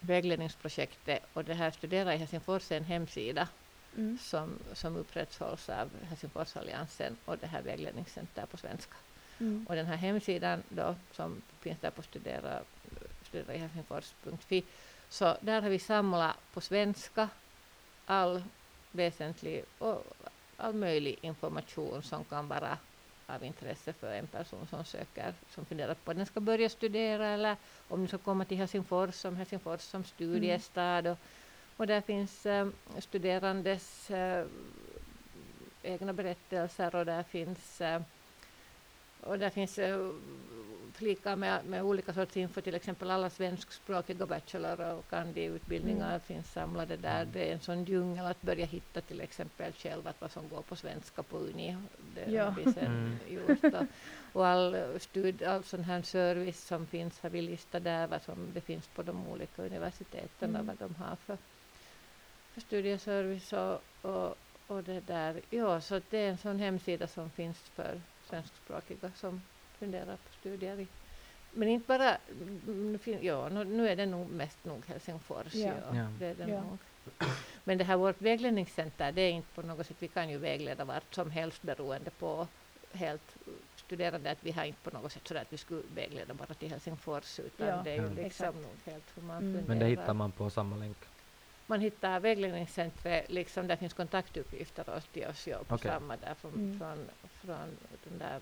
Speaker 3: vägledningsprojektet. Och det här Studera i Helsingfors är en hemsida
Speaker 1: Mm.
Speaker 3: som, som upprätthålls av Helsingforsalliansen och det här vägledningscenter på svenska.
Speaker 1: Mm.
Speaker 3: Och den här hemsidan då, som finns där på studera, studera i Helsingfors.fi, så där har vi samlat på svenska all väsentlig och all möjlig information som kan vara av intresse för en person som söker, som funderar på att den ska börja studera eller om den ska komma till Helsingfors som Helsingfors som studiestad. Och, och där finns eh, studerandes eh, egna berättelser och där finns eh, och där finns flikar med, med olika sorts info, till exempel alla svenskspråkiga bachelor och kandi-utbildningar
Speaker 1: Mm.
Speaker 3: finns samlade där. Det är en sån djungel att börja hitta till exempel själv att vad som går på svenska på Uni. Det
Speaker 1: Ja.
Speaker 3: har vi sen
Speaker 2: Mm.
Speaker 3: gjort. Och, och all, stud, all sån här service som finns har vi listat där, vad som det finns på de olika universiteten,
Speaker 1: Mm.
Speaker 3: och vad de har för, för studieservice och, och, och det där. Ja, så det är en sån hemsida som finns för svenskspråkiga som funderar på studier i men inte bara, mm, nu fin- ja, nu, är det nog mest nog Helsingfors.
Speaker 1: Ja.
Speaker 3: Ja.
Speaker 2: Ja.
Speaker 3: Det är det
Speaker 1: Ja.
Speaker 3: nog. Men det här vårt vägledningscenter, det är inte på något sätt, vi kan ju vägleda vart som helst beroende på helt studerande, att vi har inte på något sätt sådär att vi skulle vägleda bara till Helsingfors, utan
Speaker 1: Ja,
Speaker 3: det är ju
Speaker 2: Ja.
Speaker 3: liksom
Speaker 1: exakt.
Speaker 3: nog helt hur man
Speaker 1: Mm.
Speaker 3: funderar.
Speaker 2: Men det hittar man på samma länk.
Speaker 3: Man hittar vägledningscentret, liksom där finns kontaktuppgifter oss till oss på
Speaker 2: Okej.
Speaker 3: samma där från,
Speaker 1: Mm.
Speaker 3: från, från den där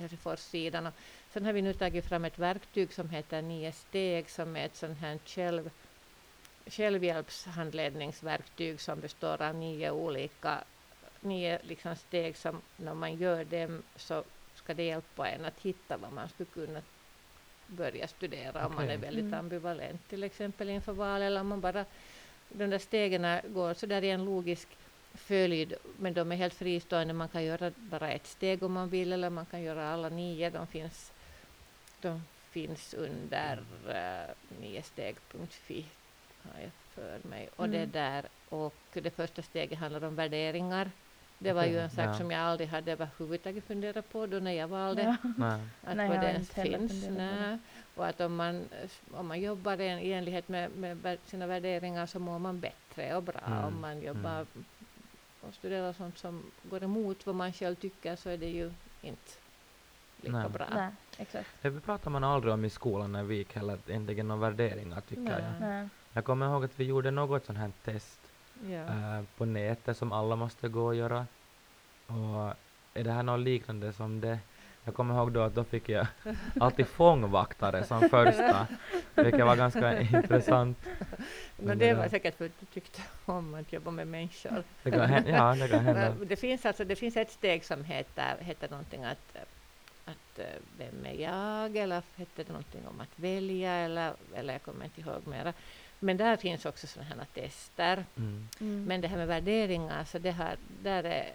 Speaker 3: Helsingfors-sidan. Och sen har vi nu tagit fram ett verktyg som heter Nio steg som är ett sånt här själv, självhjälpshandledningsverktyg som består av nio olika nio liksom steg som när man gör dem så ska det hjälpa en att hitta vad man skulle kunna börja studera om man är väldigt
Speaker 1: Mm.
Speaker 3: ambivalent till exempel inför val eller om man bara de där stegen går så där i en logisk följd, men de är helt fristående. Man kan göra bara ett steg om man vill, eller man kan göra alla nio. De finns, de finns under uh, niosteg.fi, har jag för mig. Och det
Speaker 1: Mm.
Speaker 3: där, och det första steget handlar om värderingar. Det var ju en sak
Speaker 2: ja.
Speaker 3: som jag aldrig hade överhuvudtaget funderat på då när jag valde
Speaker 1: Ja.
Speaker 3: Att
Speaker 1: Nej,
Speaker 3: vad det ens finns.
Speaker 1: det.
Speaker 3: Nej. Och att om man, om man jobbar i enlighet med, med sina värderingar så mår man bättre och bra.
Speaker 2: Mm,
Speaker 3: Om man jobbar och studerar sånt som går emot vad man själv tycker så är det ju inte lika
Speaker 2: Nej.
Speaker 3: bra.
Speaker 1: Nej, exakt.
Speaker 2: Det pratar man aldrig om i skolan när vi gick heller, egentligen några värderingar tycker
Speaker 3: Nej.
Speaker 2: jag.
Speaker 1: Nej.
Speaker 2: Jag kommer ihåg att vi gjorde något sånt här test Eh, på nätet som alla måste gå och göra. Och är det här något liknande som det? Jag kommer ihåg då att då fick jag alltid fångvaktare som första, vilket var ganska intressant.
Speaker 3: Men
Speaker 2: Men
Speaker 3: det
Speaker 2: det
Speaker 3: var säkert för att du tyckte om att jobba med människor.
Speaker 2: Det kan, ja, det kan hända.
Speaker 3: Det, finns alltså, det finns ett steg som heter, heter någonting att, att eh, vem är jag eller hette det någonting om att välja eller, eller jag kommer inte ihåg mera. Men där finns också sådana här tester.
Speaker 2: Mm.
Speaker 1: Mm.
Speaker 3: Men det här med värderingar, så det här, där, är,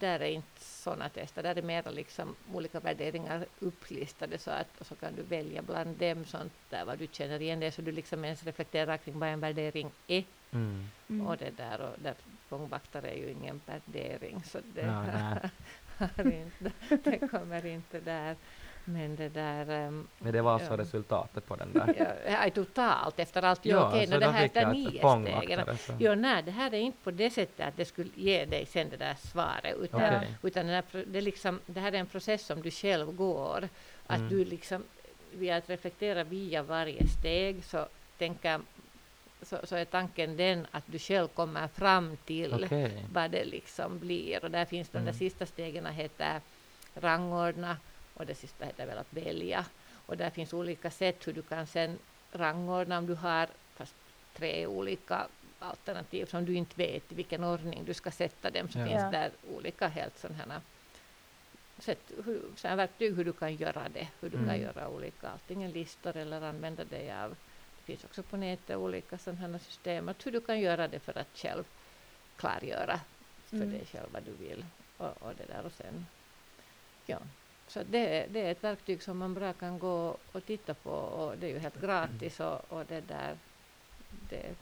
Speaker 3: där är inte sådana tester. Där är mera liksom olika värderingar upplistade så att, och så kan du välja bland dem sånt där vad du känner igen det så du liksom ens reflekterar kring vad en värdering är.
Speaker 2: Mm.
Speaker 1: Mm.
Speaker 3: Och det där, och där fångvaktare är ju ingen värdering så det,
Speaker 2: Ja.
Speaker 3: har inte, det kommer inte där. Men det där... ehm,
Speaker 2: Men det var alltså
Speaker 3: Ja.
Speaker 2: resultatet på den där.
Speaker 3: ja, totalt efter allt. Ja,
Speaker 2: Ja,
Speaker 3: okej, nå, det här
Speaker 2: jag
Speaker 3: nio stegen. Jo, nej, det här är inte på det sättet att det skulle ge dig sen det där svaret, utan,
Speaker 2: Okej.
Speaker 3: utan den här, det, liksom, det här är en process som du själv går. Att
Speaker 2: Mm.
Speaker 3: du liksom, via att reflektera via varje steg, så, tänker, så, så är tanken den att du själv kommer fram till
Speaker 2: Okej.
Speaker 3: vad det liksom blir. Och där finns de där
Speaker 2: Mm.
Speaker 3: sista stegen heter rangordna och det sista heter väl att välja. Och där finns olika sätt hur du kan sen rangordna om du har fast tre olika alternativ som du inte vet i vilken ordning du ska sätta dem så
Speaker 2: Ja.
Speaker 3: finns där olika helt sådana sätt, hur, så här verktyg hur du kan göra det, hur du kan
Speaker 2: Mm.
Speaker 3: göra olika, antingen listor eller använda dig av, finns också på nätet olika sådana här system, att hur du kan göra det för att själv klargöra för
Speaker 1: Mm.
Speaker 3: dig själv vad du vill och, och det där och sen, ja. Så det, är- det är ett verktyg som man bra kan gå och titta på och det är ju helt gratis och, och det där, det,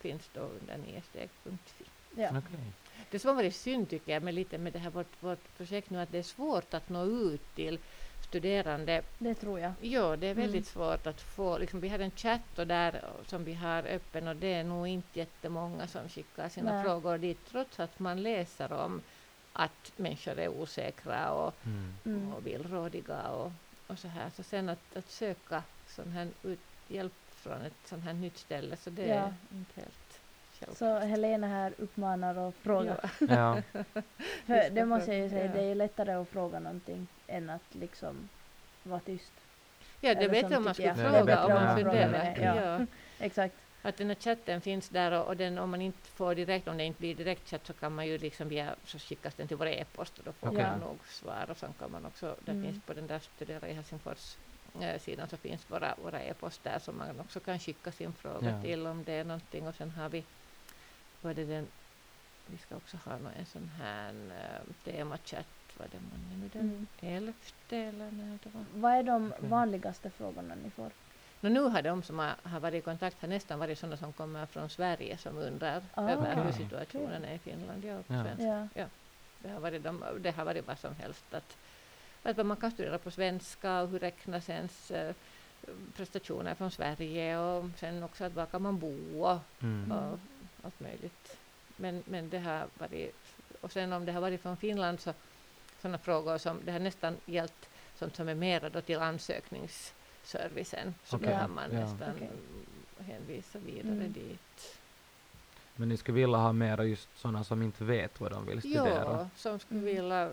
Speaker 3: finns då under niesteg.fi.
Speaker 1: Ja.
Speaker 2: Okej.
Speaker 3: Det som har varit synd tycker jag med lite med det här vårt, vårt projekt nu att det är svårt att nå ut till studerande.
Speaker 1: Det tror jag.
Speaker 3: Ja, det är väldigt
Speaker 1: Mm.
Speaker 3: svårt att få, liksom, vi har en chatt och där som vi har öppen och det är nog inte jättemånga som skickar sina
Speaker 1: Nej.
Speaker 3: frågor dit trots att man läser om att människor är osäkra och,
Speaker 2: Mm.
Speaker 1: Mm.
Speaker 3: och villrådiga och, och så här. Så sen att, att söka sån här ut, hjälp från ett sånt här nytt ställe så det
Speaker 1: Ja.
Speaker 3: är inte helt självklart.
Speaker 1: Så Helena här uppmanar och frågar.
Speaker 3: Ja.
Speaker 2: Ja.
Speaker 1: För det, måste jag ju säga,
Speaker 3: ja.
Speaker 1: det är ju lättare att fråga någonting än att liksom vara tyst.
Speaker 3: Ja, det
Speaker 1: Eller
Speaker 3: är bättre
Speaker 1: som
Speaker 3: om man skulle
Speaker 2: jag.
Speaker 3: Fråga om man funderar.
Speaker 1: ja.
Speaker 3: Ja.
Speaker 1: Exakt.
Speaker 3: Att den här chatten finns där och, och den, om man inte får direkt, om det inte blir direktchatt så kan man ju liksom via, så skickas den till vår e-post och då får
Speaker 2: Okej.
Speaker 3: man nog svar och sen kan man också, det
Speaker 1: Mm.
Speaker 3: finns på den där Studera i Helsingfors eh, sidan så finns våra, våra e-post där som man också kan skicka sin fråga
Speaker 2: Ja.
Speaker 3: till om det är någonting och sen har vi, vad är det den, vi ska också ha en sån här uh, temachatt, vad är det man nu den
Speaker 1: Mm.
Speaker 3: elfte eller när det var?
Speaker 1: Vad är de vanligaste frågorna ni får?
Speaker 3: Nå, nu har de som har, har varit i kontakt har nästan varit sådana som kommer från Sverige som undrar
Speaker 1: Ah,
Speaker 3: över hur
Speaker 2: okej.
Speaker 3: situationen är i Finland. Ja,
Speaker 2: Ja.
Speaker 3: svenska.
Speaker 1: Ja.
Speaker 3: Det, har varit de, det har varit vad som helst. Att, att man kan studera på svenska och hur räknas ens eh, prestationer från Sverige och sen också att var kan man bo och,
Speaker 2: Mm.
Speaker 3: och allt möjligt. Men, men det har varit, och sen om det har varit från Finland så sådana frågor som, det har nästan gällt sånt som är mera då till ansökningsservicen. Så
Speaker 2: Okej,
Speaker 3: då har man
Speaker 2: ja.
Speaker 3: nästan
Speaker 1: Okej.
Speaker 3: hänvisa vidare
Speaker 1: Mm.
Speaker 3: dit.
Speaker 2: Men ni skulle vilja ha mera just sådana som inte vet vad de vill studera?
Speaker 3: Ja, som skulle
Speaker 1: Mm.
Speaker 3: vilja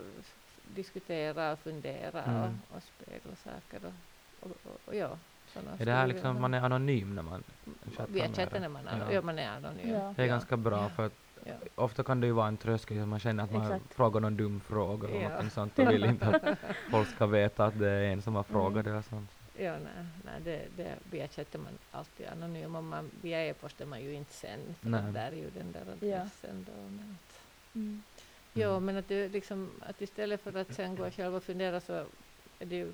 Speaker 3: diskutera och fundera
Speaker 2: Mm.
Speaker 3: och, och spegla saker. Och, och, och, och ja,
Speaker 2: Är det här liksom,
Speaker 3: vilja
Speaker 2: man är anonym när man
Speaker 3: ha.
Speaker 2: chattar
Speaker 3: Via chatten är man,
Speaker 2: Ja.
Speaker 3: ja. ja, man är anonym.
Speaker 1: Ja.
Speaker 2: Det är ganska bra
Speaker 3: Ja.
Speaker 2: för att
Speaker 3: Ja.
Speaker 2: ofta kan det ju vara en tröskel, man känner att man
Speaker 1: Exakt.
Speaker 2: frågar någon dum fråga eller
Speaker 3: Ja.
Speaker 2: någonting sånt och vill inte att folk ska veta att det är en som har frågat det och sånt.
Speaker 3: Ja, nej, nej det, det, är man alltid anonym. Och man, via e-post är man ju inte sen, för
Speaker 2: Nej.
Speaker 3: där är ju den där adressen då. Men att,
Speaker 1: Mm.
Speaker 3: Ja,
Speaker 2: Mm.
Speaker 3: men att, det liksom, att istället för att sen gå själv och fundera så, är det ju,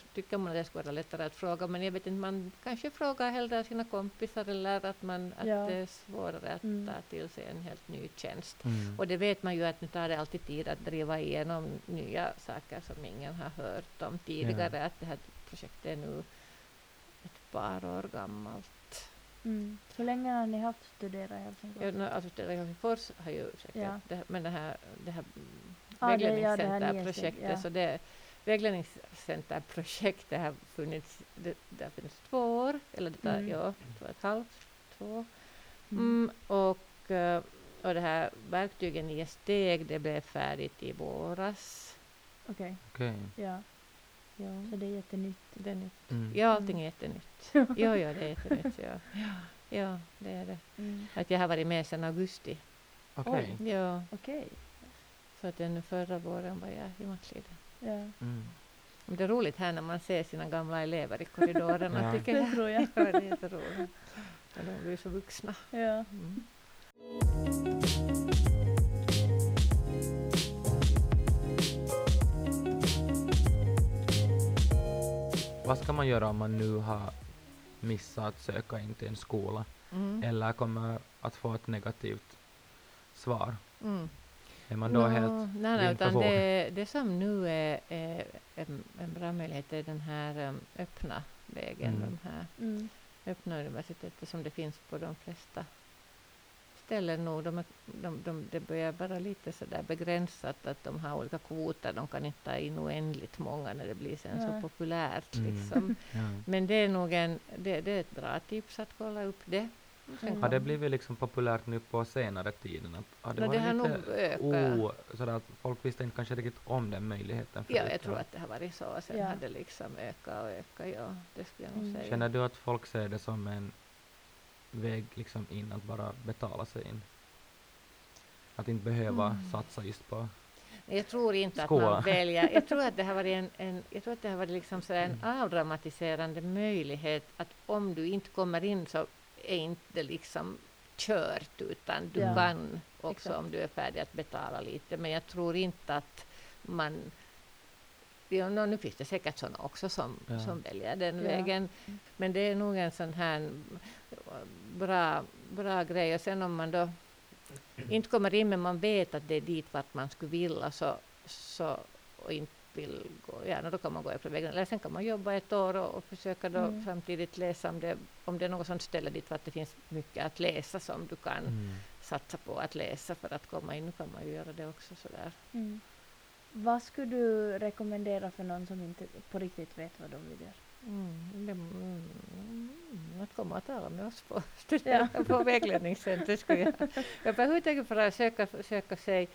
Speaker 3: så tycker man att det skulle vara lättare att fråga. Men jag vet inte, man kanske frågar hellre sina kompisar eller att, man, att
Speaker 1: Ja.
Speaker 3: det är svårare att
Speaker 1: Mm.
Speaker 3: ta till sig en helt ny tjänst.
Speaker 2: Mm.
Speaker 3: Och det vet man ju att nu tar det alltid tid att driva igenom nya saker som ingen har hört om tidigare. Att det här projektet är nu ett par år gammalt.
Speaker 1: Mm. Hur länge har ni haft studera i Helsingfors?
Speaker 3: Ja, alltså Stella Helsingfors har ju säkert,
Speaker 1: Ja.
Speaker 3: det, men det här, det här
Speaker 1: Ah, ja, det
Speaker 3: vägledningscenterprojektet,
Speaker 1: nyaste, ja.
Speaker 3: så det vägledningscenterprojektet har funnits, det, det har funnits två år, eller det tar,
Speaker 1: Mm.
Speaker 3: ja, två och ett halvt, två.
Speaker 1: Mm.
Speaker 3: Mm, och, eh, och det här verktygen i steg, det blev färdigt i våras.
Speaker 1: Okej,
Speaker 2: Okej.
Speaker 1: ja.
Speaker 3: Ja,
Speaker 1: Så det är jättenytt.
Speaker 3: det är nytt.
Speaker 2: Mm.
Speaker 3: Ja, allting är jättenytt. ja, ja, det är jättenytt. Ja. ja, det är det.
Speaker 1: Mm.
Speaker 3: Att jag har varit med sedan augusti.
Speaker 2: Okej.
Speaker 3: Ja,
Speaker 1: Okej.
Speaker 3: för att ännu förra våren var jag i Markliden.
Speaker 1: Ja,
Speaker 2: Mm.
Speaker 3: Det är roligt här när man ser sina gamla elever i korridorerna,
Speaker 2: Ja.
Speaker 3: tycker
Speaker 1: det tror jag.
Speaker 3: Ja, det är jätteroligt. När de blir så vuxna.
Speaker 1: Ja.
Speaker 3: Mm.
Speaker 2: Vad ska man göra om man nu har missat att söka in till en skola
Speaker 3: Mm.
Speaker 2: eller kommer att få ett negativt svar?
Speaker 3: Mm.
Speaker 2: Är man då
Speaker 3: Nå,
Speaker 2: helt
Speaker 3: nej, nej, utan det, det som nu är, är en, en bra möjlighet är den här um, öppna vägen,
Speaker 2: Mm.
Speaker 3: de här
Speaker 1: Mm.
Speaker 3: öppna universitetet som det finns på de flesta ställen nu. De, de, de, det börjar vara lite sådär begränsat att de har olika kvoter. De kan inte ta in oändligt många när det blir sen så populärt.
Speaker 2: Mm.
Speaker 3: Liksom.
Speaker 2: Ja.
Speaker 3: Men det är nog en, det, det är ett bra tips att kolla upp det.
Speaker 1: Mm.
Speaker 2: Har det blivit liksom populärt nu på senare tiden? Att, har det
Speaker 3: Nå, det har nog ökat.
Speaker 2: o, sådär att folk visste inte kanske riktigt om den möjligheten
Speaker 3: Ja,
Speaker 2: förut,
Speaker 3: jag tror
Speaker 2: ja.
Speaker 3: att det har varit så. Sen
Speaker 1: Ja.
Speaker 3: har det liksom ökat och ökat. Ja, det skulle jag nog
Speaker 1: Mm.
Speaker 3: säga.
Speaker 2: Känner du att folk ser det som en väg liksom in att bara betala sig in? Att inte behöva
Speaker 3: Mm.
Speaker 2: satsa just på...
Speaker 3: Jag tror inte att
Speaker 2: Skola.
Speaker 3: man väljer. Jag tror att det har varit en, en, jag tror att det har varit liksom så en
Speaker 2: Mm.
Speaker 3: avdramatiserande möjlighet att om du inte kommer in så är inte liksom kört utan du
Speaker 1: Ja.
Speaker 3: kan också
Speaker 1: Exakt.
Speaker 3: om du är färdig att betala lite. Men jag tror inte att man Ja, nu finns det säkert sådana också som,
Speaker 2: Ja.
Speaker 3: som väljer den
Speaker 1: Ja.
Speaker 3: vägen. Men det är nog en sån här bra, bra grej. Och sen om man då inte kommer in men man vet att det är dit vart man skulle vilja så, så, och inte vill gå, ja, nå, då kan man gå efter vägen. Eller sen kan man jobba ett år och, och försöka då
Speaker 1: Mm.
Speaker 3: samtidigt läsa om det, om det är något sånt ställe dit vart det finns mycket att läsa som du kan
Speaker 2: Mm.
Speaker 3: satsa på att läsa för att komma in. Nu kan man ju göra det också sådär.
Speaker 1: Mm. Vad skulle du rekommendera för någon som inte på riktigt vet vad de vill göra?
Speaker 3: Mm, det, mm, att komma och tala med oss på, studera på vägledningscentret skulle jag överhuvudtaget för att söka, söka sig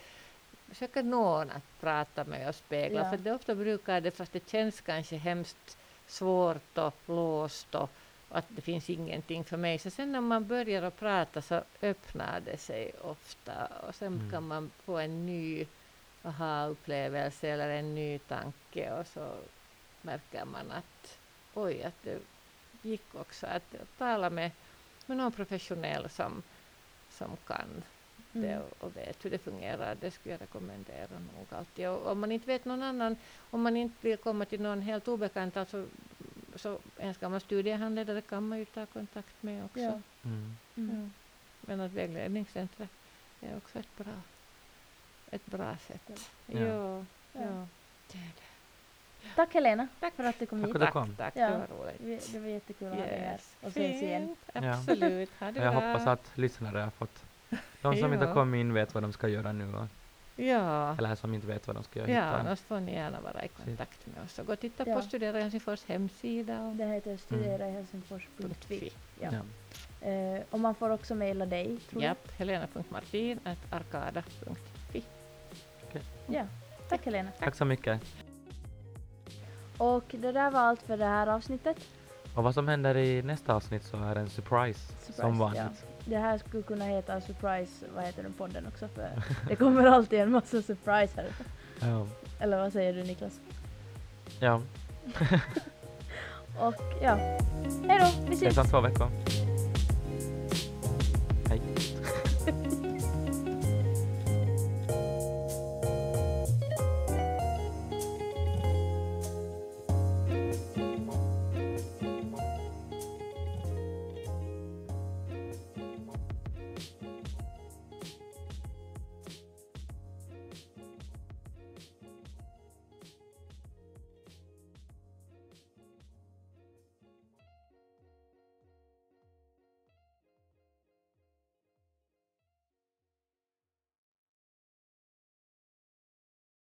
Speaker 3: söka någon att prata med och spegla.
Speaker 1: Ja.
Speaker 3: För det ofta brukar det, fast det känns kanske hemskt svårt och låst och att det finns ingenting för mig. Så sen när man börjar att prata så öppnar det sig ofta och sen
Speaker 2: Mm.
Speaker 3: kan man få en ny aha-upplevelse eller en ny tanke och så märker man att oj, att det gick också att tala med, med någon professionell som, som kan
Speaker 1: Mm.
Speaker 3: och, och vet hur det fungerar. Det skulle jag rekommendera nog alltid. Och om man inte vet någon annan, om man inte vill komma till någon helt obekant, alltså, så en gammal studiehandledare kan man ju ta kontakt med också.
Speaker 1: Ja.
Speaker 2: Mm.
Speaker 1: Mm.
Speaker 3: Men att vägledningscentret är också ett bra, ett bra sätt.
Speaker 2: Ja.
Speaker 3: Ja.
Speaker 1: Ja.
Speaker 3: Ja. Det det.
Speaker 1: Tack Helena
Speaker 3: Tack.
Speaker 1: för att du kom
Speaker 2: Tack
Speaker 1: hit.
Speaker 3: Tack,
Speaker 2: kom.
Speaker 3: tack.
Speaker 1: Ja.
Speaker 3: Det var roligt.
Speaker 1: Det var jättekul att ha dig här och ses igen.
Speaker 3: Absolut. Ha det
Speaker 2: Jag
Speaker 3: bra.
Speaker 2: hoppas att lyssnare har fått de som inte
Speaker 3: Ja.
Speaker 2: har kommit in vet vad de ska göra nu och,
Speaker 3: Ja.
Speaker 2: eller som inte vet vad de ska göra
Speaker 3: Ja, då får ni gärna vara i kontakt med oss och gå och titta
Speaker 1: Ja.
Speaker 3: på Studera Helsingfors hemsida. Och
Speaker 1: Det heter studerahelsingfors.fi. Ja.
Speaker 2: Ja.
Speaker 1: Eh, och man får också mejla dig, tror
Speaker 3: Japp, helena.martin.arkada.fi.
Speaker 1: jag. Ja. Tack Helena.
Speaker 2: Tack så mycket.
Speaker 1: Och det där var allt för det här avsnittet.
Speaker 2: Och vad som händer i nästa avsnitt så är en surprise,
Speaker 1: Surprise,
Speaker 2: som
Speaker 1: ja. Det här skulle kunna heta Surprise, vad heter den podden också för det kommer alltid en massa surpriser.
Speaker 2: Ja.
Speaker 1: Eller vad säger du Niklas?
Speaker 2: ja.
Speaker 1: Och ja, hej då, vi ses!
Speaker 2: Ses om två veckor.